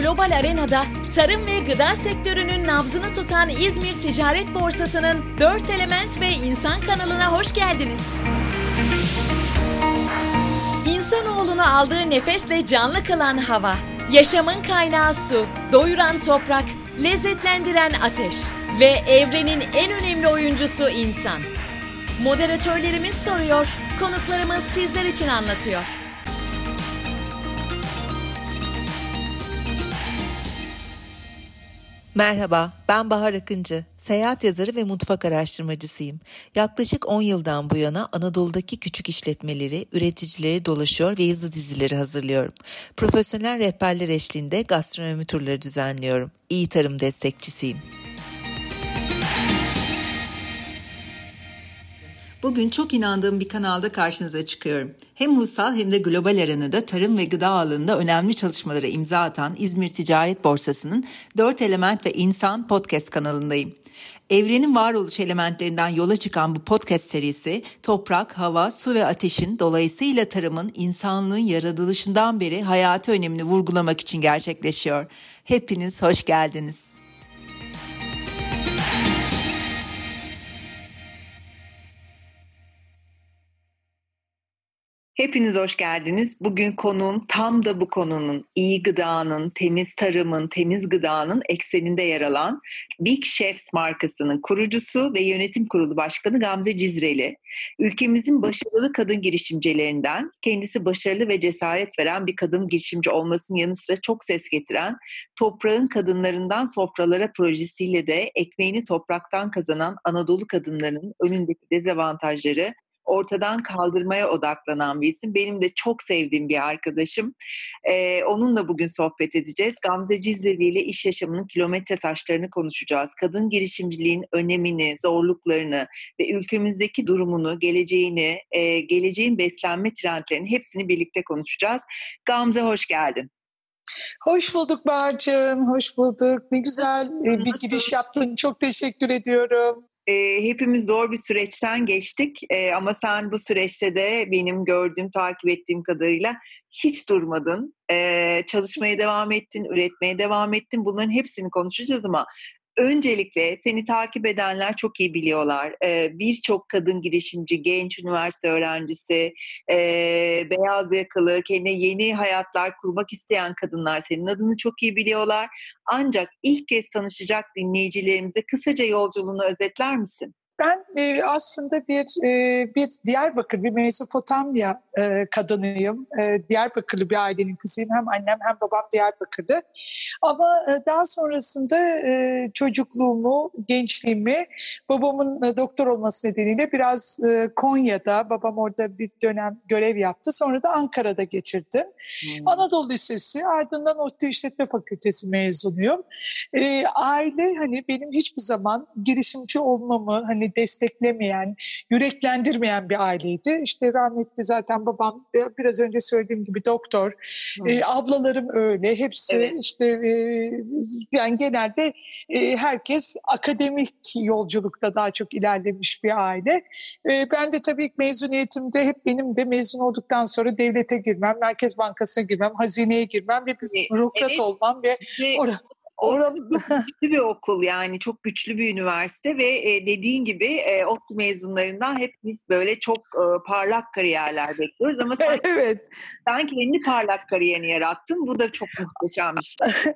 global arenada tarım ve gıda sektörünün nabzını tutan İzmir Ticaret Borsası'nın 4 element ve insan kanalına hoş geldiniz. İnsanoğlunu aldığı nefesle canlı kılan hava, yaşamın kaynağı su, doyuran toprak, lezzetlendiren ateş ve evrenin en önemli oyuncusu insan. Moderatörlerimiz soruyor, konuklarımız sizler için anlatıyor. Merhaba, ben Bahar Akıncı. Seyahat yazarı ve mutfak araştırmacısıyım. Yaklaşık 10 yıldan bu yana Anadolu'daki küçük işletmeleri, üreticileri dolaşıyor ve yazı dizileri hazırlıyorum. Profesyonel rehberler eşliğinde gastronomi turları düzenliyorum. İyi tarım destekçisiyim. Bugün çok inandığım bir kanalda karşınıza çıkıyorum. Hem ulusal hem de global arenada tarım ve gıda alanında önemli çalışmalara imza atan İzmir Ticaret Borsası'nın 4 Element ve İnsan podcast kanalındayım. Evrenin varoluş elementlerinden yola çıkan bu podcast serisi toprak, hava, su ve ateşin dolayısıyla tarımın insanlığın yaratılışından beri hayatı önemini vurgulamak için gerçekleşiyor. Hepiniz hoş geldiniz. Hepiniz hoş geldiniz. Bugün konuğum tam da bu konunun iyi gıdanın, temiz tarımın, temiz gıdanın ekseninde yer alan Big Chefs markasının kurucusu ve yönetim kurulu başkanı Gamze Cizreli. Ülkemizin başarılı kadın girişimcilerinden, kendisi başarılı ve cesaret veren bir kadın girişimci olmasının yanı sıra çok ses getiren Toprağın Kadınlarından Sofralara projesiyle de ekmeğini topraktan kazanan Anadolu kadınlarının önündeki dezavantajları ortadan kaldırmaya odaklanan bir isim. Benim de çok sevdiğim bir arkadaşım. Ee, onunla bugün sohbet edeceğiz. Gamze Cizreli ile iş yaşamının kilometre taşlarını konuşacağız. Kadın girişimciliğin önemini, zorluklarını ve ülkemizdeki durumunu, geleceğini, e, geleceğin beslenme trendlerini hepsini birlikte konuşacağız. Gamze hoş geldin. Hoş bulduk Bahar'cığım, hoş bulduk. Ne güzel e, bir giriş yaptın. Çok teşekkür ediyorum. E, hepimiz zor bir süreçten geçtik e, ama sen bu süreçte de benim gördüğüm, takip ettiğim kadarıyla hiç durmadın. E, çalışmaya devam ettin, üretmeye devam ettin. Bunların hepsini konuşacağız ama öncelikle seni takip edenler çok iyi biliyorlar. Ee, Birçok kadın girişimci, genç üniversite öğrencisi, e, beyaz yakalı, kendine yeni hayatlar kurmak isteyen kadınlar senin adını çok iyi biliyorlar. Ancak ilk kez tanışacak dinleyicilerimize kısaca yolculuğunu özetler misin? Ben e, aslında bir e, bir Diyarbakır, bir Mezopotamya e, kadınıyım. E, Diyarbakırlı bir ailenin kızıyım. Hem annem hem babam Diyarbakır'dı. Ama e, daha sonrasında e, çocukluğumu, gençliğimi babamın e, doktor olması nedeniyle biraz e, Konya'da, babam orada bir dönem görev yaptı. Sonra da Ankara'da geçirdim. Hmm. Anadolu Lisesi, ardından ODTÜ İşletme Fakültesi mezunuyum. E, aile hani benim hiçbir zaman girişimci olmamı hani desteklemeyen, yüreklendirmeyen bir aileydi. İşte rahmetli zaten babam biraz önce söylediğim gibi doktor. E, ablalarım öyle. Hepsi evet. işte e, yani genelde e, herkes akademik yolculukta daha çok ilerlemiş bir aile. E, ben de tabii mezuniyetimde hep benim de mezun olduktan sonra devlete girmem, Merkez Bankası'na girmem, hazineye girmem ve bürokrat evet. olmam ve orada Orası güçlü bir okul yani çok güçlü bir üniversite ve e, dediğin gibi e, ODTÜ mezunlarından hep biz böyle çok e, parlak kariyerler bekliyoruz ama sen, evet. sen kendi parlak kariyerini yarattın. Bu da çok muhteşem bir şey.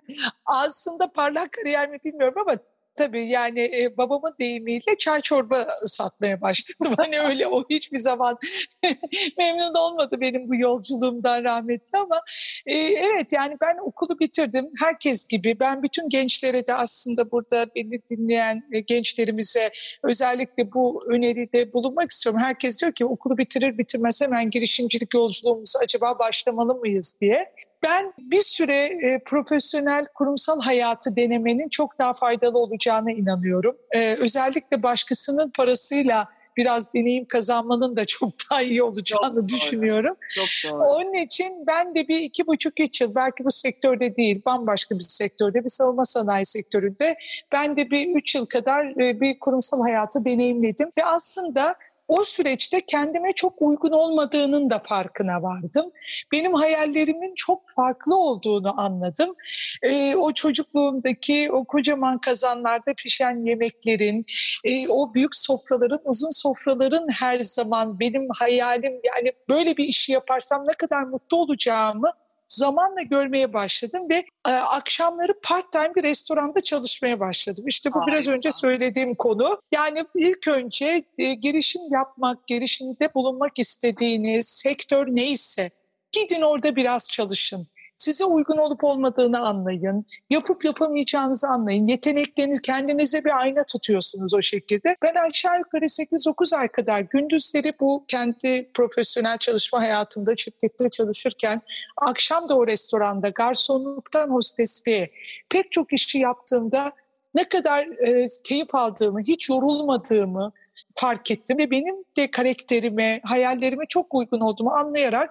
Aslında parlak kariyer mi bilmiyorum ama tabii yani e, babamın deyimiyle çay çorba satmaya başladım. Hani öyle o hiçbir zaman memnun olmadı benim bu yolculuğumdan rahmetli ama e, evet yani ben okulu bitirdim. Herkes gibi ben bütün gençlere de aslında burada beni dinleyen e, gençlerimize özellikle bu öneride bulunmak istiyorum. Herkes diyor ki okulu bitirir bitirmez hemen girişimcilik yolculuğumuza acaba başlamalı mıyız diye. Ben bir süre e, profesyonel kurumsal hayatı denemenin çok daha faydalı olacağına inanıyorum. E, özellikle başkasının parasıyla biraz deneyim kazanmanın da çok daha iyi olacağını çok düşünüyorum. Doğru. Çok doğru. Onun için ben de bir iki buçuk üç yıl belki bu sektörde değil bambaşka bir sektörde bir savunma sanayi sektöründe ben de bir üç yıl kadar e, bir kurumsal hayatı deneyimledim ve aslında o süreçte kendime çok uygun olmadığının da farkına vardım. Benim hayallerimin çok farklı olduğunu anladım. E, o çocukluğumdaki o kocaman kazanlarda pişen yemeklerin, e, o büyük sofraların, uzun sofraların her zaman benim hayalim yani böyle bir işi yaparsam ne kadar mutlu olacağımı zamanla görmeye başladım ve e, akşamları part time bir restoranda çalışmaya başladım. İşte bu Harika. biraz önce söylediğim konu. Yani ilk önce e, girişim yapmak, girişimde bulunmak istediğiniz sektör neyse gidin orada biraz çalışın size uygun olup olmadığını anlayın. Yapıp yapamayacağınızı anlayın. Yetenekleriniz kendinize bir ayna tutuyorsunuz o şekilde. Ben aşağı yukarı 8-9 ay kadar gündüzleri bu kendi profesyonel çalışma hayatımda şirkette çalışırken akşam da o restoranda garsonluktan hostesliğe pek çok işi yaptığımda ne kadar e, keyif aldığımı, hiç yorulmadığımı, fark ettim ve benim de karakterime, hayallerime çok uygun olduğumu anlayarak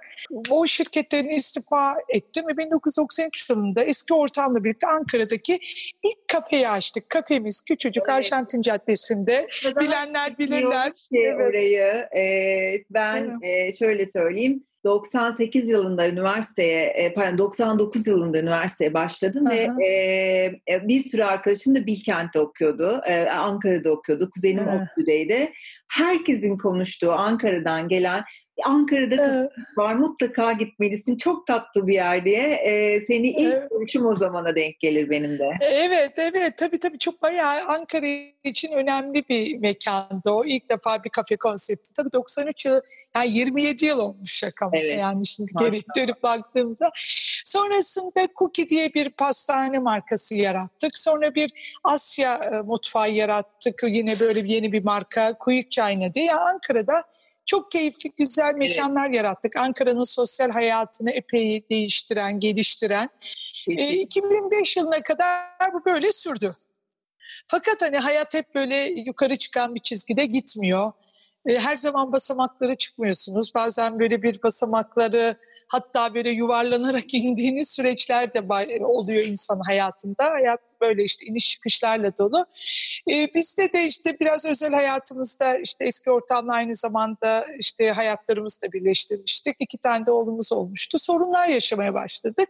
o şirketlerin istifa ettim ve 1993 yılında eski ortamla birlikte Ankara'daki ilk kafeyi açtık. Kafemiz küçücük evet. Arjantin Caddesi'nde. Bilenler bilirler. Ki evet. orayı e, ben evet. e, şöyle söyleyeyim 98 yılında üniversiteye, e, pardon 99 yılında üniversiteye başladım Aha. ve e, e, bir sürü arkadaşım da Bilkent'te okuyordu, e, Ankara'da okuyordu, kuzenim ODTÜ'deydi. Herkesin konuştuğu Ankara'dan gelen Ankara'da evet. var mutlaka gitmelisin. Çok tatlı bir yer diye. E, seni ilk evet. görüşüm o zamana denk gelir benim de. Evet evet. Tabii tabii. Çok bayağı Ankara için önemli bir mekandı o. İlk defa bir kafe konsepti. Tabii 93 yıl yani 27 yıl olmuş şaka evet. yani şimdi geri dönüp baktığımızda. Sonrasında Cookie diye bir pastane markası yarattık. Sonra bir Asya e, mutfağı yarattık. Yine böyle yeni bir marka Quick China diye. Yani Ankara'da çok keyifli, güzel mekanlar evet. yarattık. Ankara'nın sosyal hayatını epey değiştiren, geliştiren. E, 2005 yılına kadar bu böyle sürdü. Fakat hani hayat hep böyle yukarı çıkan bir çizgide gitmiyor. E, her zaman basamakları çıkmıyorsunuz. Bazen böyle bir basamakları hatta böyle yuvarlanarak indiğiniz süreçler de oluyor insan hayatında. Hayat böyle işte iniş çıkışlarla dolu. Ee, bizde de işte biraz özel hayatımızda işte eski ortamla aynı zamanda işte hayatlarımızı da birleştirmiştik. İki tane de oğlumuz olmuştu. Sorunlar yaşamaya başladık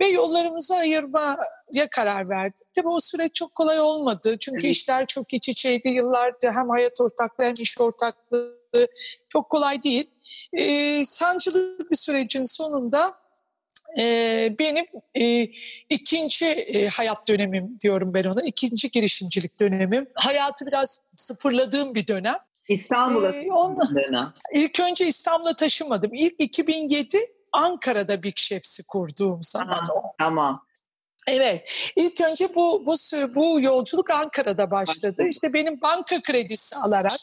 ve yollarımızı ayırmaya karar verdik. Tabii o süreç çok kolay olmadı. Çünkü evet. işler çok iç içeydi yıllarca hem hayat ortaklığı hem iş ortaklığı çok kolay değil. E, sancılı bir sürecin sonunda e, benim e, ikinci e, hayat dönemim diyorum ben ona. ikinci girişimcilik dönemim. Hayatı biraz sıfırladığım bir dönem. İstanbul'a ee, onunla, İlk önce İstanbul'a taşınmadım. İlk 2007 Ankara'da Big Chefs'i kurduğum zaman o. Tamam. Evet. İlk önce bu bu bu yolculuk Ankara'da başladı. İşte benim banka kredisi alarak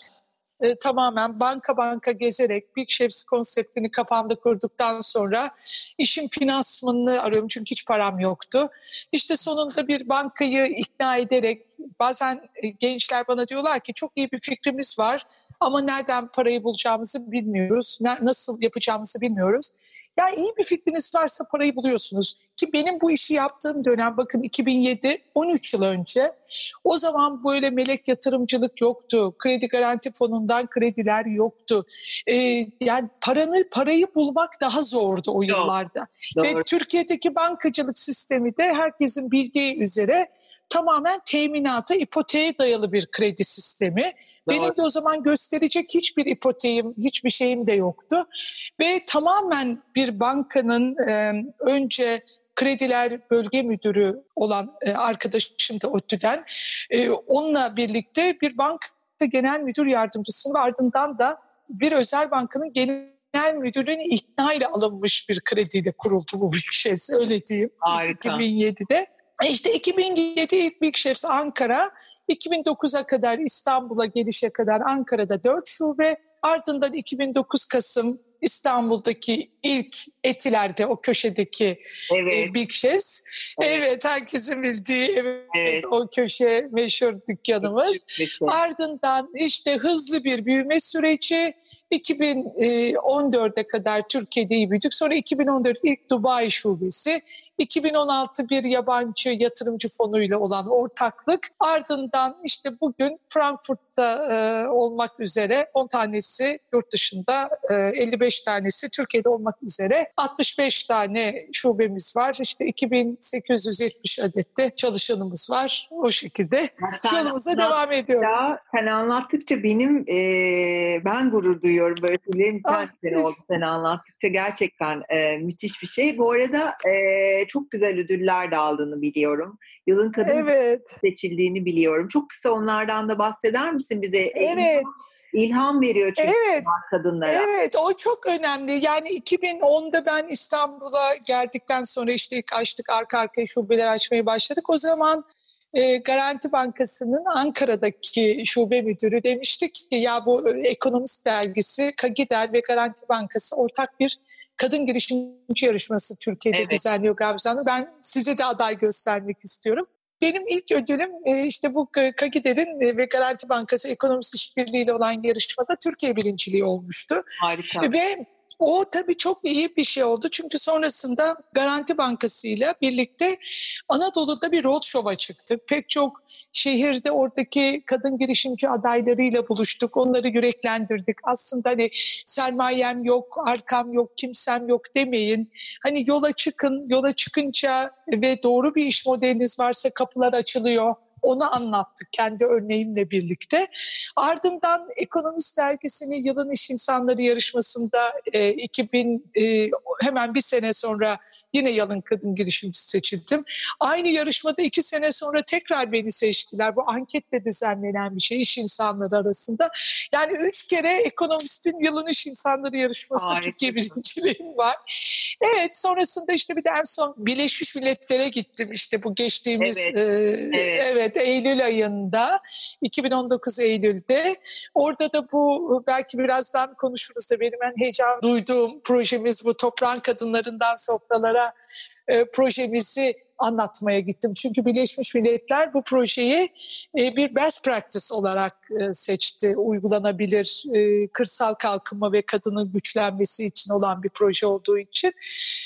e, tamamen banka banka gezerek Big Chefs konseptini kafamda kurduktan sonra işin finansmanını arıyorum çünkü hiç param yoktu. İşte sonunda bir bankayı ikna ederek bazen e, gençler bana diyorlar ki çok iyi bir fikrimiz var ama nereden parayı bulacağımızı bilmiyoruz, nasıl yapacağımızı bilmiyoruz. Yani iyi bir fikriniz varsa parayı buluyorsunuz. Ki benim bu işi yaptığım dönem bakın 2007, 13 yıl önce o zaman böyle melek yatırımcılık yoktu. Kredi garanti fonundan krediler yoktu. Ee, yani paranı parayı bulmak daha zordu o yıllarda. Doğru. Ve Türkiye'deki bankacılık sistemi de herkesin bildiği üzere tamamen teminata, ipoteğe dayalı bir kredi sistemi. Benim de o zaman gösterecek hiçbir ipoteğim, hiçbir şeyim de yoktu. Ve tamamen bir bankanın e, önce krediler bölge müdürü olan e, arkadaşım da ODTÜ'den e, onunla birlikte bir banka genel müdür yardımcısının ardından da bir özel bankanın genel müdürlüğünün ikna ile alınmış bir krediyle kuruldu bu Big Chefs öyle diyeyim. Harika. 2007'de. E işte 2007 ilk Big Chefs Ankara 2009'a kadar İstanbul'a gelişe kadar Ankara'da 4 şube, ardından 2009 Kasım İstanbul'daki ilk Etiler'de o köşedeki e, evet. Big Chefs. Evet. evet herkesin bildiği evet, evet. o köşe meşhur dükkanımız. Evet. Ardından işte hızlı bir büyüme süreci 2014'e kadar Türkiye'de iyi büyüdük. Sonra 2014 ilk Dubai şubesi, 2016 bir yabancı yatırımcı fonuyla olan ortaklık. Ardından işte bugün Frankfurt'ta başta e, olmak üzere 10 tanesi yurt dışında, e, 55 tanesi Türkiye'de olmak üzere 65 tane şubemiz var. İşte 2870 adette çalışanımız var. O şekilde sen, yolumuza devam ediyoruz. Ya, sen anlattıkça benim e, ben gurur duyuyorum böyle şeylerin ah, oldu sen anlattıkça gerçekten e, müthiş bir şey. Bu arada e, çok güzel ödüller de aldığını biliyorum. Yılın kadın evet. seçildiğini biliyorum. Çok kısa onlardan da bahseder misin bize? Evet. İlham veriyor çünkü evet, kadınlara. Evet o çok önemli. Yani 2010'da ben İstanbul'a geldikten sonra işte ilk açtık arka arkaya şubeler açmaya başladık. O zaman e, Garanti Bankası'nın Ankara'daki şube müdürü demişti ki ya bu e, Ekonomist dergisi Kagider ve Garanti Bankası ortak bir kadın girişimci yarışması Türkiye'de evet. düzenliyor Gamze Hanım. Ben size de aday göstermek istiyorum. Benim ilk ödülüm e, işte bu Kagider'in e, ve Garanti Bankası Ekonomist İşbirliği ile olan yarışmada Türkiye birinciliği olmuştu. Harika. Ve o tabii çok iyi bir şey oldu. Çünkü sonrasında Garanti Bankası ile birlikte Anadolu'da bir roadshow'a çıktık. Pek çok şehirde oradaki kadın girişimci adaylarıyla buluştuk. Onları yüreklendirdik. Aslında hani sermayem yok, arkam yok, kimsem yok demeyin. Hani yola çıkın, yola çıkınca ve doğru bir iş modeliniz varsa kapılar açılıyor onu anlattık kendi örneğimle birlikte. Ardından Ekonomist Dergisi'nin Yılın İş İnsanları yarışmasında e, 2000 e, hemen bir sene sonra Yine yalın kadın girişimci seçildim. Aynı yarışmada iki sene sonra tekrar beni seçtiler. Bu anketle düzenlenen bir şey iş insanları arasında. Yani üç kere ekonomistin yılın iş insanları yarışması Harika. Türkiye birinciliğim var. Evet sonrasında işte bir de en son Birleşmiş Milletler'e gittim işte bu geçtiğimiz evet, e, evet. evet Eylül ayında 2019 Eylül'de. Orada da bu belki birazdan konuşuruz da benim en heyecan duyduğum projemiz bu toprağın kadınlarından sofralara sonra e, projemizi anlatmaya gittim. Çünkü Birleşmiş Milletler bu projeyi e, bir best practice olarak e, seçti. Uygulanabilir e, kırsal kalkınma ve kadının güçlenmesi için olan bir proje olduğu için.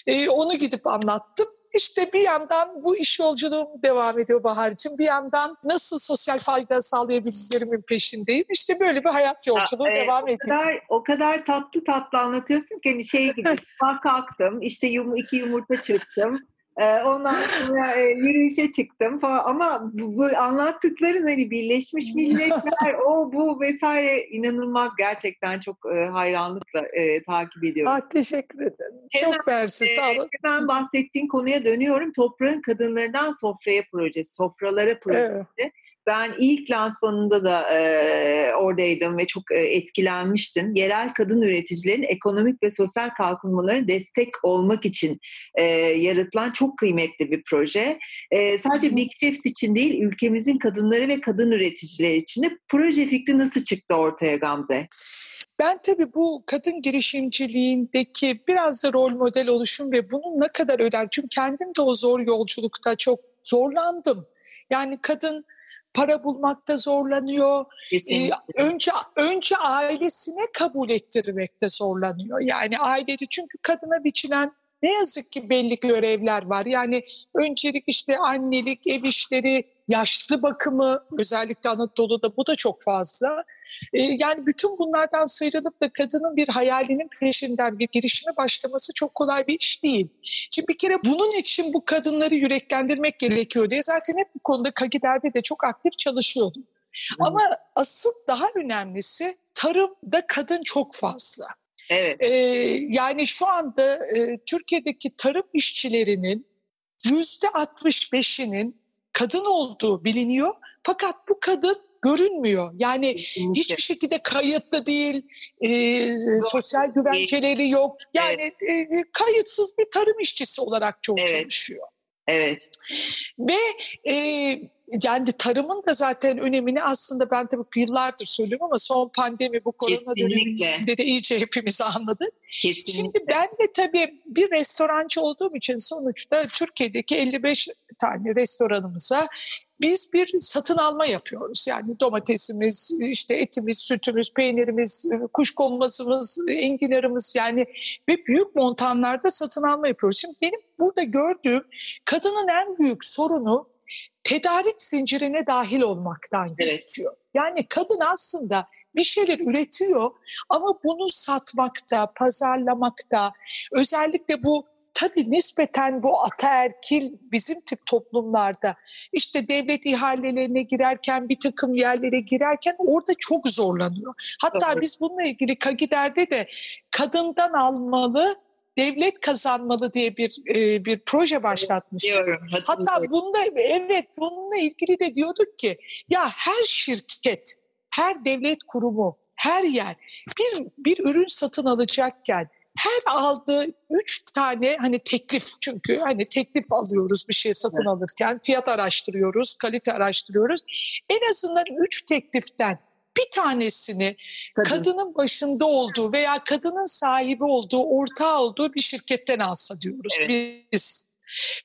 E, onu gidip anlattım. İşte bir yandan bu iş yolculuğum devam ediyor Bahar'cığım. Bir yandan nasıl sosyal fayda sağlayabilirimin peşindeyim. İşte böyle bir hayat yolculuğu ya, devam e, ediyor. O kadar, o kadar tatlı tatlı anlatıyorsun ki hani şey gibi sabah kalktım işte yum, iki yumurta çırptım. Ondan sonra e, yürüyüşe çıktım falan ama bu, bu anlattıkların hani Birleşmiş Milletler o bu vesaire inanılmaz gerçekten çok e, hayranlıkla e, takip ediyoruz. Ah, teşekkür ederim. Hemen, çok versin sağ olun. Hemen bahsettiğin konuya dönüyorum. Toprağın Kadınlarından Sofraya projesi, Sofralara projesi. Evet. Ben ilk lansmanında da e, oradaydım ve çok e, etkilenmiştim. Yerel kadın üreticilerin ekonomik ve sosyal kalkınmalarına destek olmak için e, yaratılan çok kıymetli bir proje. E, sadece Big Chefs için değil, ülkemizin kadınları ve kadın üreticileri için de proje fikri nasıl çıktı ortaya Gamze? Ben tabii bu kadın girişimciliğindeki biraz da rol model oluşum ve bunun ne kadar önemli. Çünkü kendim de o zor yolculukta çok zorlandım. Yani kadın para bulmakta zorlanıyor. Ee, önce önce ailesine kabul ettirmekte zorlanıyor. Yani ailede çünkü kadına biçilen ne yazık ki belli görevler var. Yani öncelik işte annelik, ev işleri, yaşlı bakımı özellikle Anadolu'da bu da çok fazla. Ee, yani bütün bunlardan sıyrılıp da kadının bir hayalinin peşinden bir girişime başlaması çok kolay bir iş değil. Şimdi bir kere bunun için bu kadınları yüreklendirmek gerekiyor diye zaten hep bu konuda Kagider'de de çok aktif çalışıyordum. Ama asıl daha önemlisi tarımda kadın çok fazla. Evet. Ee, yani şu anda e, Türkiye'deki tarım işçilerinin yüzde 65'inin kadın olduğu biliniyor. Fakat bu kadın görünmüyor. Yani Kesinlikle. hiçbir şekilde kayıtlı değil, e, sosyal güvenceleri yok. Yani evet. e, kayıtsız bir tarım işçisi olarak çoğu evet. çalışıyor. Evet. Ve e, yani tarımın da zaten önemini aslında ben tabii yıllardır söylüyorum ama son pandemi bu korona döneminde de iyice hepimiz anladık. Kesinlikle. Şimdi ben de tabii bir restorancı olduğum için sonuçta Türkiye'deki 55 tane restoranımıza biz bir satın alma yapıyoruz. Yani domatesimiz, işte etimiz, sütümüz, peynirimiz, kuşkonmazımız, enginarımız yani ve büyük montanlarda satın alma yapıyoruz. Şimdi benim burada gördüğüm kadının en büyük sorunu tedarik zincirine dahil olmaktan Evet. geçiyor. Yani kadın aslında bir şeyler üretiyor ama bunu satmakta, pazarlamakta, özellikle bu tabii nispeten bu ataerkil bizim tip toplumlarda işte devlet ihalelerine girerken bir takım yerlere girerken orada çok zorlanıyor. Hatta Doğru. biz bununla ilgili Kagider'de de kadından almalı, devlet kazanmalı diye bir e, bir proje başlatmıştık. Diyorum. Hatta bunda evet bununla ilgili de diyorduk ki ya her şirket, her devlet kurumu, her yer bir bir ürün satın alacakken her aldığı üç tane hani teklif çünkü hani teklif alıyoruz bir şey satın alırken fiyat araştırıyoruz, kalite araştırıyoruz. En azından üç tekliften bir tanesini Kadın. kadının başında olduğu veya kadının sahibi olduğu, ortağı olduğu bir şirketten alsa diyoruz biz.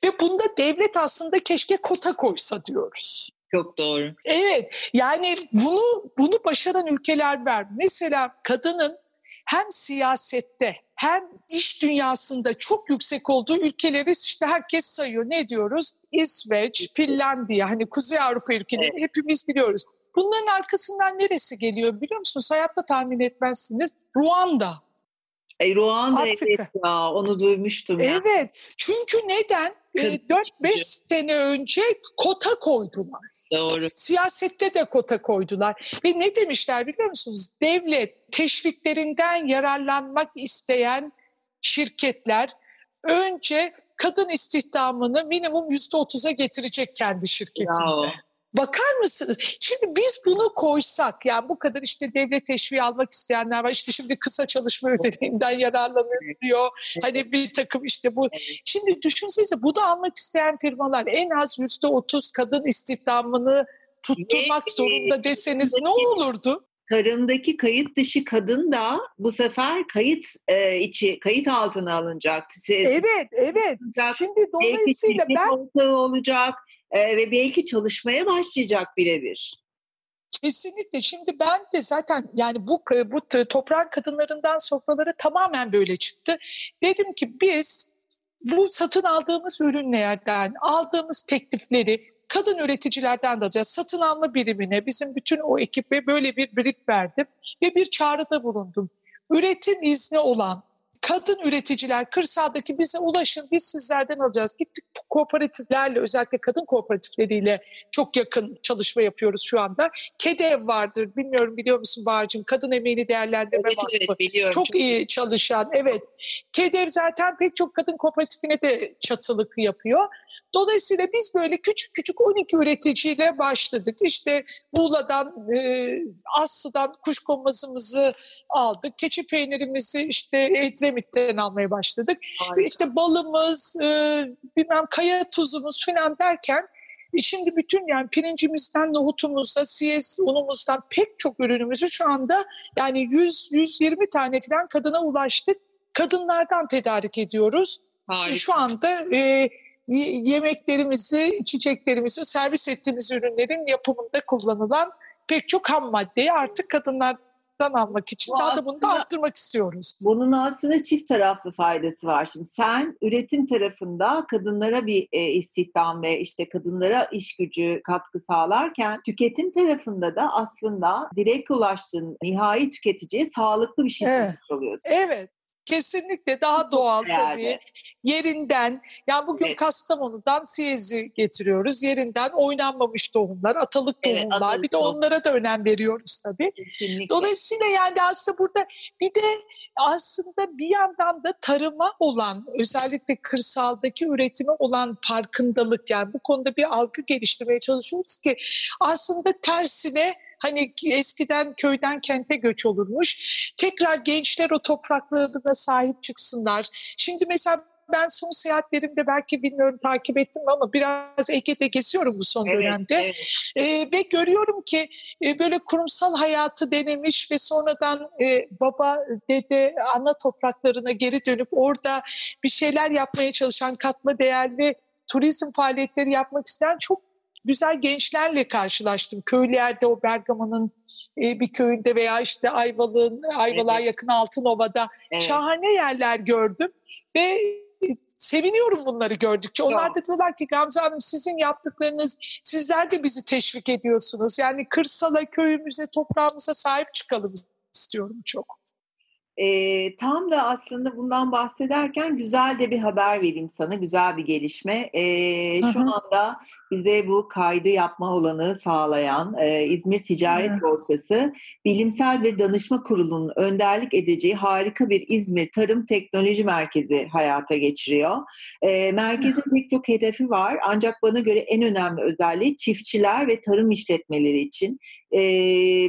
Ve bunda devlet aslında keşke kota koysa diyoruz. Çok doğru. Evet yani bunu bunu başaran ülkeler var. Mesela kadının hem siyasette hem iş dünyasında çok yüksek olduğu ülkeleri işte herkes sayıyor. Ne diyoruz? İsveç, Finlandiya, hani Kuzey Avrupa ülkeleri hepimiz biliyoruz. Bunların arkasından neresi geliyor biliyor musunuz? Hayatta tahmin etmezsiniz. Ruanda. E, Ruanda Afrika. evet ya onu duymuştum ya. Evet. Çünkü neden? Ee, Kız 4-5 gücü. sene önce kota koydular. Doğru. Siyasette de kota koydular. Ve ne demişler biliyor musunuz? Devlet teşviklerinden yararlanmak isteyen şirketler önce kadın istihdamını minimum yüzde otuza getirecek kendi şirketinde. Bravo. Bakar mısınız? Şimdi biz bunu koysak, yani bu kadar işte devlet teşviği almak isteyenler var. İşte şimdi kısa çalışma ödeneğinden yararlanıyor diyor. Hani bir takım işte bu. Şimdi düşünsenize bunu almak isteyen firmalar en az yüzde otuz kadın istihdamını tutturmak zorunda deseniz ne olurdu? Tarımdaki kayıt dışı kadın da bu sefer kayıt e, içi kayıt altına alınacak. Siz- Evet, evet. alınacak, Şimdi dolayısıyla ben ortağı olacak e, ve belki çalışmaya başlayacak birebir. Kesinlikle. Şimdi ben de zaten yani bu bu toprağın kadınlarından sofraları tamamen böyle çıktı. Dedim ki biz bu satın aldığımız ürünlerden aldığımız teklifleri kadın üreticilerden de alacağız. Satın alma birimine bizim bütün o ekibe böyle bir brief verdim ve bir çağrıda bulundum. Üretim izni olan kadın üreticiler kırsaldaki bize ulaşın biz sizlerden alacağız. Gittik kooperatiflerle özellikle kadın kooperatifleriyle çok yakın çalışma yapıyoruz şu anda. KEDEV vardır bilmiyorum biliyor musun Bağcığım? Kadın Emeğini Değerlendirme Evet Vakfı. evet biliyorum. Çok iyi çalışan evet. KEDEV zaten pek çok kadın kooperatifine de çatılık yapıyor. Dolayısıyla biz böyle küçük küçük 12 üreticiyle başladık. İşte Muğla'dan, e, Aslı'dan kuşkonmazımızı aldık. Keçi peynirimizi işte Edremit'ten almaya başladık. Harika. İşte balımız, e, bilmem kaya tuzumuz falan derken e, şimdi bütün yani pirincimizden nohutumuza, siyes unumuzdan pek çok ürünümüzü şu anda yani 100-120 tane falan kadına ulaştık. Kadınlardan tedarik ediyoruz. Harika. Şu anda e, yemeklerimizi, içeceklerimizi, servis ettiğimiz ürünlerin yapımında kullanılan pek çok ham maddeyi artık kadınlardan almak için Bu daha da bunu da arttırmak istiyoruz. Bunun aslında çift taraflı faydası var. Şimdi sen üretim tarafında kadınlara bir e, istihdam ve işte kadınlara iş gücü katkı sağlarken tüketim tarafında da aslında direkt ulaştığın nihai tüketiciye sağlıklı bir şey Evet. oluyorsun. Evet, kesinlikle daha doğal Yani. tabii. Yerinden, yani bugün Evet. Kastamonu'dan siyezi getiriyoruz. Yerinden oynanmamış tohumlar, atalık Evet, tohumlar. atalık bir de tohum. onlara da önem veriyoruz tabii. Kesinlikle. Dolayısıyla yani aslında burada bir de aslında bir yandan da tarıma olan özellikle kırsaldaki üretime olan farkındalık yani bu konuda bir algı geliştirmeye çalışıyoruz ki aslında tersine hani eskiden köyden kente göç olurmuş. Tekrar gençler o topraklarına sahip çıksınlar. Şimdi mesela ben son seyahatlerimde belki bilmiyorum takip ettim ama biraz Ege'de geziyorum bu son Evet, dönemde. evet. E, ve görüyorum ki e, böyle kurumsal hayatı denemiş ve sonradan e, baba, dede, ana topraklarına geri dönüp orada bir şeyler yapmaya çalışan katma değerli turizm faaliyetleri yapmak isteyen çok güzel gençlerle karşılaştım. Köylerde o Bergama'nın e, bir köyünde veya işte Ayvalık'ın Ayvalık'a Evet. yakın Altınova'da Evet. şahane yerler gördüm ve seviniyorum bunları gördükçe. Onlar da diyorlar ki Gamze Hanım sizin yaptıklarınız sizler de bizi teşvik ediyorsunuz. Yani kırsala, köyümüze, toprağımıza sahip çıkalım istiyorum çok. E, tam da aslında bundan bahsederken güzel de bir haber vereyim sana, güzel bir gelişme. E, şu anda bize bu kaydı yapma olanı sağlayan e, İzmir Ticaret Hı. Borsası Bilimsel ve Danışma Kurulu'nun önderlik edeceği harika bir İzmir Tarım Teknoloji Merkezi hayata geçiriyor. E, merkezin pek çok hedefi var ancak bana göre en önemli özelliği çiftçiler ve tarım işletmeleri için e,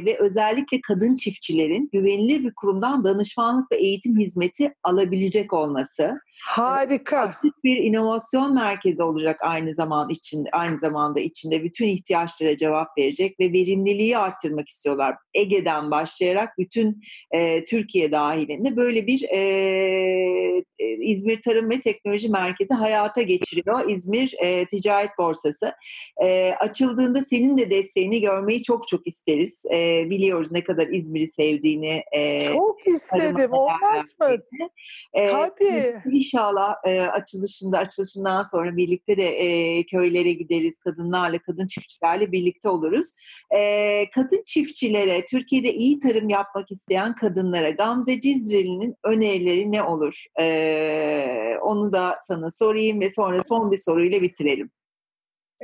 ve özellikle kadın çiftçilerin güvenilir bir kurumdan danışmanlık ve eğitim hizmeti alabilecek olması. Harika. Aktif bir inovasyon merkezi olacak aynı zaman için aynı zamanda içinde bütün ihtiyaçlara cevap verecek ve verimliliği arttırmak istiyorlar. Ege'den başlayarak bütün e, Türkiye dahilinde böyle bir e, İzmir Tarım ve Teknoloji Merkezi hayata geçiriyor. İzmir e, Ticaret Borsası. E, açıldığında senin de desteğini görmeyi çok çok isteriz. E, biliyoruz ne kadar İzmir'i sevdiğini. E, çok isterim. Olmaz mı? E, Tabii. İnşallah e, açılışında, açılışından sonra birlikte de e, köylere gideriz. Kadınlarla, kadın çiftçilerle birlikte oluruz. E, kadın çiftçilere, Türkiye'de iyi tarım yapmak isteyen kadınlara Gamze Cizreli'nin önerileri ne olur? E, onu da sana sorayım ve sonra son bir soruyla bitirelim.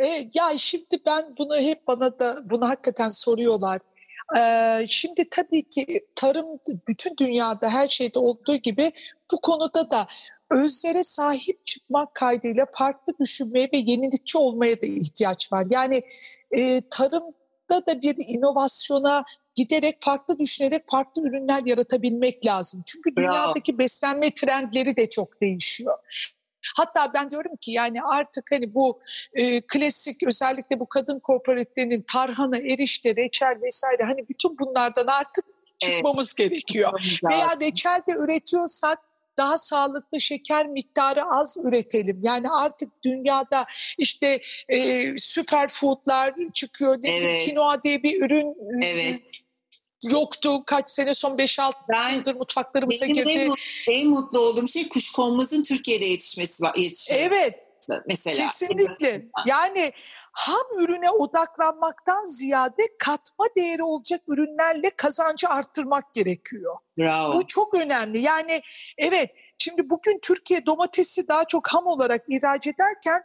E, ya şimdi ben bunu hep bana da bunu hakikaten soruyorlar. Ee, şimdi tabii ki tarım bütün dünyada her şeyde olduğu gibi bu konuda da özlere sahip çıkmak kaydıyla farklı düşünmeye ve yenilikçi olmaya da ihtiyaç var. Yani e, tarımda da bir inovasyona giderek farklı düşünerek farklı ürünler yaratabilmek lazım. Çünkü dünyadaki Bravo. beslenme trendleri de çok değişiyor. Hatta ben diyorum ki yani artık hani bu e, klasik özellikle bu kadın kooperatiflerinin tarhana, erişte, reçel vesaire hani bütün bunlardan artık çıkmamız evet. gerekiyor. Veya reçel de üretiyorsak daha sağlıklı şeker miktarı az üretelim. Yani artık dünyada işte e, süper foodlar çıkıyor. Evet. Kinoa diye bir ürün evet yoktu. Kaç sene son 5-6 yıldır mutfaklarımıza girdi. En, en mutlu olduğum şey kuşkonmazın Türkiye'de yetişmesi. yetişmesi. Evet. Mesela. Kesinlikle. Yani ham ürüne odaklanmaktan ziyade katma değeri olacak ürünlerle kazancı arttırmak gerekiyor. Bravo. Bu çok önemli. Yani evet şimdi bugün Türkiye domatesi daha çok ham olarak ihraç ederken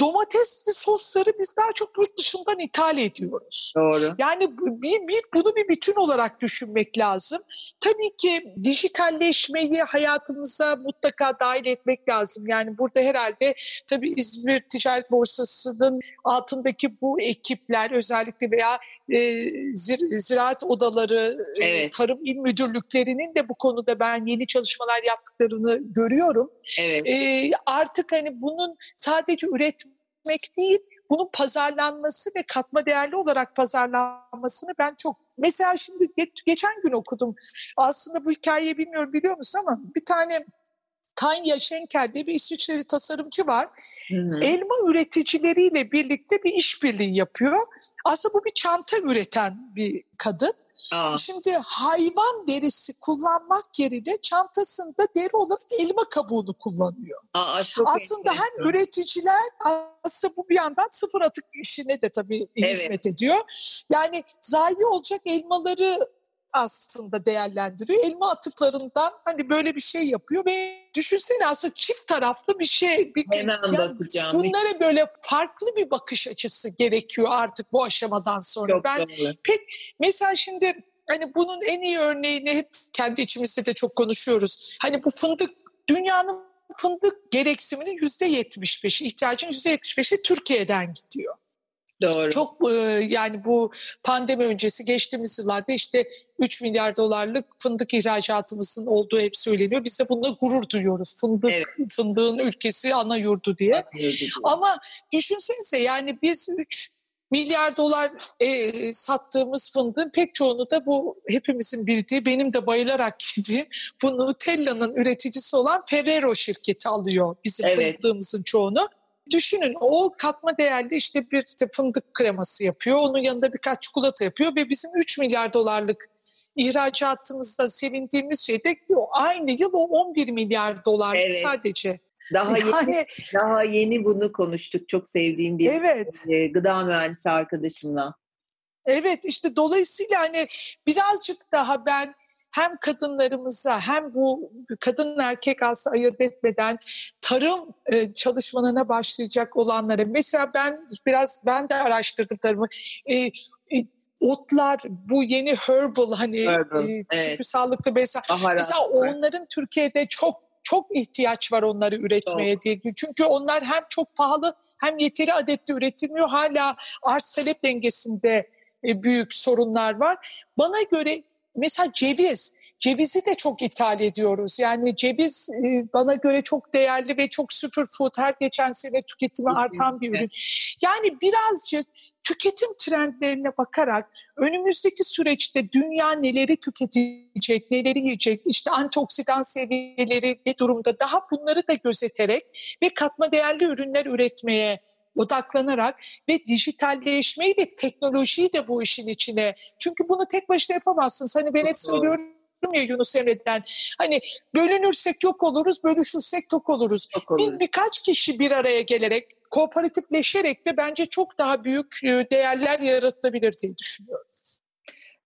domatesli sosları biz daha çok yurt dışından ithal ediyoruz. Doğru. Yani bir, bir, bunu bir bütün olarak düşünmek lazım. Tabii ki dijitalleşmeyi hayatımıza mutlaka dahil etmek lazım. Yani burada herhalde tabii İzmir Ticaret Borsası'nın altındaki bu ekipler özellikle veya e, zir, ziraat odaları, evet. tarım il müdürlüklerinin de bu konuda ben yeni çalışmalar yaptıklarını görüyorum. Evet. E, artık hani bunun sadece üretmek değil, bunun pazarlanması ve katma değerli olarak pazarlanmasını ben çok mesela şimdi geç, geçen gün okudum. Aslında bu hikayeyi bilmiyorum biliyor musun ama bir tane Tanya Schenker diye bir İsviçreli tasarımcı var. Hı-hı. Elma üreticileriyle birlikte bir işbirliği yapıyor. Aslında bu bir çanta üreten bir kadın. Aa. Şimdi hayvan derisi kullanmak yerine çantasında deri olarak elma kabuğunu kullanıyor. Aa, aslında hem üreticiler aslında bu bir yandan sıfır atık işine de tabii evet. hizmet ediyor. Yani zayi olacak elmaları aslında değerlendiriyor. Elma atıklarından hani böyle bir şey yapıyor ve düşünsene aslında çift taraflı bir şey. Bir, Hemen yani bakacağım. Bunlara böyle farklı bir bakış açısı gerekiyor artık bu aşamadan sonra. Çok ben doğru. pek mesela şimdi hani bunun en iyi örneğini hep kendi içimizde de çok konuşuyoruz. Hani bu fındık dünyanın fındık gereksiminin yüzde yetmiş beşi, ihtiyacın yüzde yetmiş beşi Türkiye'den gidiyor. Doğru. Çok e, yani bu pandemi öncesi geçtiğimiz yıllarda işte 3 milyar dolarlık fındık ihracatımızın olduğu hep söyleniyor. Biz de bununla gurur duyuyoruz. Fındık, evet. Fındığın ülkesi ana yurdu diye. Ana yurdu diye. Ama düşünsenize yani biz 3 milyar dolar e, sattığımız fındığın pek çoğunu da bu hepimizin bildiği, benim de bayılarak yediğim bu Nutella'nın üreticisi olan Ferrero şirketi alıyor bizim evet. fındığımızın çoğunu. Düşünün o katma değerli işte bir fındık kreması yapıyor. Onun yanında birkaç çikolata yapıyor ve bizim 3 milyar dolarlık ihracatımızda sevindiğimiz şey de aynı yıl o 11 milyar dolar evet. sadece. Daha yani, yeni, daha yeni bunu konuştuk. Çok sevdiğim bir evet. e, gıda mühendisi arkadaşımla. Evet işte dolayısıyla hani birazcık daha ben hem kadınlarımıza hem bu kadın erkek aslında ayırt etmeden tarım e, çalışmalarına başlayacak olanlara mesela ben biraz ben de araştırdım tarımı e, e, otlar bu yeni herbal hani herbal, e, evet. sağlıklı besin mesela onların Türkiye'de çok çok ihtiyaç var onları üretmeye çok. diye çünkü onlar hem çok pahalı hem yeteri adette üretilmiyor hala arz talep dengesinde e, büyük sorunlar var. Bana göre mesela ceviz, cevizi de çok ithal ediyoruz. Yani ceviz e, bana göre çok değerli ve çok superfood. Her geçen sene tüketimi artan bir ürün. Yani birazcık tüketim trendlerine bakarak önümüzdeki süreçte dünya neleri tüketecek, neleri yiyecek, işte antioksidan seviyeleri ne durumda daha bunları da gözeterek ve katma değerli ürünler üretmeye odaklanarak ve dijitalleşmeyi ve teknolojiyi de bu işin içine. Çünkü bunu tek başına yapamazsınız. Hani ben hep söylüyorum ya Yunus Emre'den. Hani bölünürsek yok oluruz, bölüşürsek tok oluruz. Çok olur. Bir, birkaç kişi bir araya gelerek, kooperatifleşerek de bence çok daha büyük e, değerler yaratabilir diye düşünüyorum.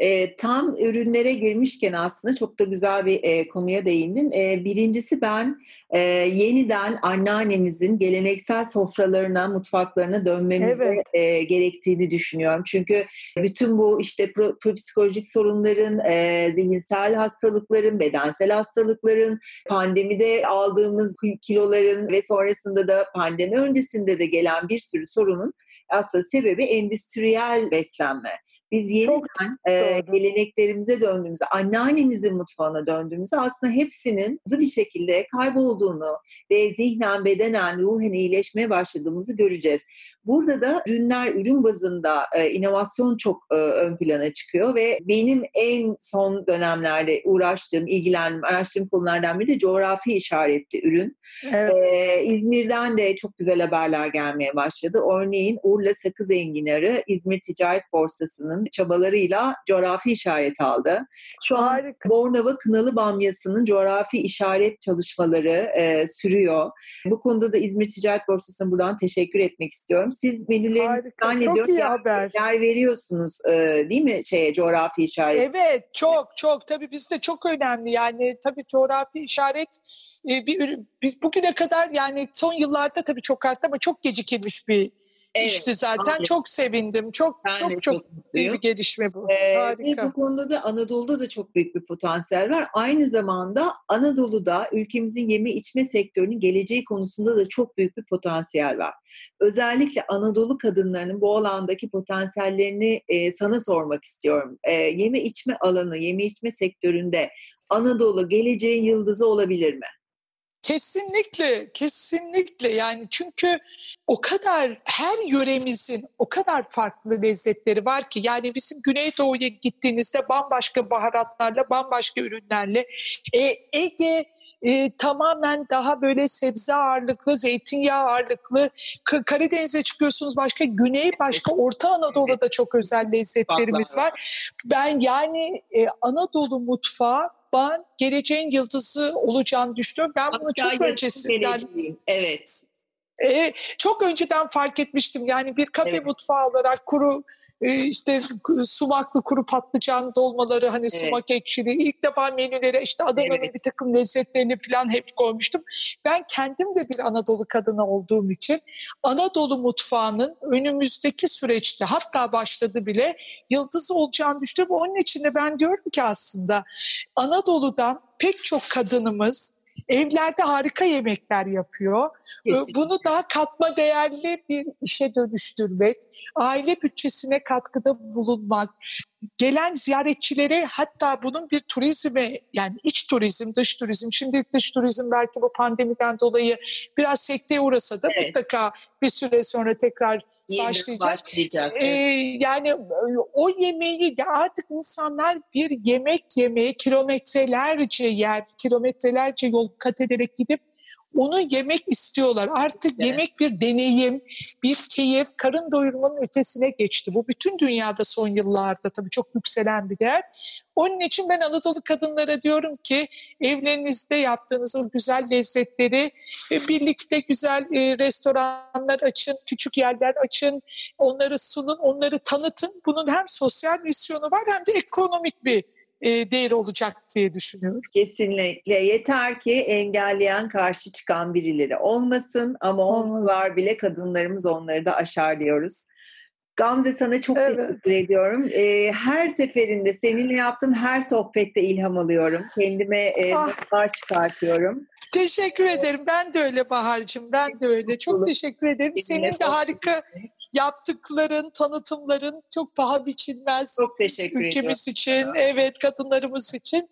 E, tam ürünlere girmişken aslında çok da güzel bir e, konuya değindin. E, birincisi ben e, yeniden anneannemizin geleneksel sofralarına, mutfaklarına dönmemize evet. e, gerektiğini düşünüyorum. Çünkü bütün bu işte pro, psikolojik sorunların, e, zihinsel hastalıkların, bedensel hastalıkların, pandemide aldığımız kiloların ve sonrasında da pandemi öncesinde de gelen bir sürü sorunun aslında sebebi endüstriyel beslenme. Biz yeniden e, geleneklerimize döndüğümüzde, anneannemizin mutfağına döndüğümüzde aslında hepsinin hızlı bir şekilde kaybolduğunu ve zihnen, bedenen, ruhen iyileşmeye başladığımızı göreceğiz. Burada da ürünler, ürün bazında e, inovasyon çok e, ön plana çıkıyor ve benim en son dönemlerde uğraştığım, ilgilendiğim, araştırdığım konulardan biri de coğrafi işaretli ürün. Evet. E, İzmir'den de çok güzel haberler gelmeye başladı. Örneğin Urla Sakız Enginarı İzmir Ticaret Borsası'nın çabalarıyla coğrafi işaret aldı. Şu Harika. an Bornova Kınalı Bamyası'nın coğrafi işaret çalışmaları e, sürüyor. Bu konuda da İzmir Ticaret Borsası'na buradan teşekkür etmek istiyorum. Siz menülerinizi zannediyorum yer, haber. yer veriyorsunuz e, değil mi şeye coğrafi işaret? Evet çok çok tabii bizde çok önemli yani tabii coğrafi işaret e, bir biz bugüne kadar yani son yıllarda tabii çok arttı ama çok gecikilmiş bir Evet, işte zaten aynen. çok sevindim. Çok ben çok çok, büyük bir gelişme bu. Ee, Harika. Ve bu konuda da Anadolu'da da çok büyük bir potansiyel var. Aynı zamanda Anadolu'da ülkemizin yeme içme sektörünün geleceği konusunda da çok büyük bir potansiyel var. Özellikle Anadolu kadınlarının bu alandaki potansiyellerini e, sana sormak istiyorum. E, yeme içme alanı, yeme içme sektöründe Anadolu geleceğin yıldızı olabilir mi? Kesinlikle, kesinlikle yani çünkü o kadar her yöremizin o kadar farklı lezzetleri var ki yani bizim Güneydoğu'ya gittiğinizde bambaşka baharatlarla, bambaşka ürünlerle e, Ege e, tamamen daha böyle sebze ağırlıklı, zeytinyağı ağırlıklı. K- Karadeniz'e çıkıyorsunuz başka, Güney başka, Orta Anadolu'da çok özel lezzetlerimiz var. Ben yani e, Anadolu mutfağı ben geleceğin yıldızı olacağını düşünüyorum. Ben bunu çok öncesinden... Evet. E, çok önceden fark etmiştim. Yani bir kafe evet. mutfağı olarak kuru işte sumaklı kuru patlıcan dolmaları hani evet. sumak ekşili ilk defa menülere işte Adana'nın evet. bir takım lezzetlerini falan hep koymuştum. Ben kendim de bir Anadolu kadını olduğum için Anadolu mutfağının önümüzdeki süreçte hatta başladı bile yıldızı olacağını düşünüyorum. Onun için de ben diyorum ki aslında Anadolu'dan pek çok kadınımız Evlerde harika yemekler yapıyor. Ee, Kesinlikle. Bunu daha katma değerli bir işe dönüştürmek, aile bütçesine katkıda bulunmak, gelen ziyaretçilere hatta bunun bir turizme yani iç turizm, dış turizm, şimdi dış turizm belki bu pandemiden dolayı biraz sekteye uğrasa da evet. mutlaka bir süre sonra tekrar başlayacak. başlayacak ee, yani o yemeği artık insanlar bir yemek yemeye kilometrelerce yer, kilometrelerce yol kat ederek gidip onu yemek istiyorlar. Artık evet. yemek bir deneyim, bir keyif, karın doyurmanın ötesine geçti. Bu bütün dünyada son yıllarda tabii çok yükselen bir değer. Onun için ben Anadolu kadınlara diyorum ki evlerinizde yaptığınız o güzel lezzetleri e, birlikte güzel e, restoranlar açın, küçük yerler açın, onları sunun, onları tanıtın. Bunun hem sosyal misyonu var hem de ekonomik bir e, değer olacak diye düşünüyorum. Kesinlikle. Yeter ki engelleyen karşı çıkan birileri olmasın ama olmalar bile kadınlarımız onları da aşar diyoruz. Gamze sana çok evet. teşekkür ediyorum. Ee, her seferinde seninle yaptığım her sohbette ilham alıyorum. Kendime e, ah. çıkartıyorum. Teşekkür ederim. Ben de öyle Bahar'cığım. Ben de öyle. Çok teşekkür ederim. Senin de harika yaptıkların, tanıtımların çok paha biçilmez. Çok teşekkür ederim. Ülkemiz için, evet kadınlarımız için.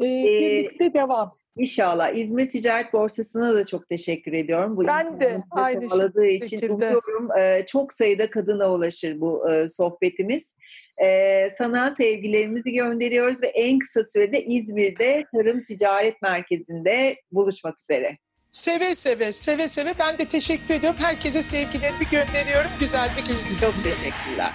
Ee, birlikte devam. İnşallah. İzmir Ticaret Borsası'na da çok teşekkür ediyorum. Bu ben de aynı sağladığı için şekilde. umuyorum e, çok sayıda kadına ulaşır bu e, sohbetimiz. E, sana sevgilerimizi gönderiyoruz ve en kısa sürede İzmir'de Tarım Ticaret Merkezi'nde buluşmak üzere. Seve seve, seve seve. Ben de teşekkür ediyorum. Herkese sevgilerimi gönderiyorum. Güzel bir gün Çok teşekkürler.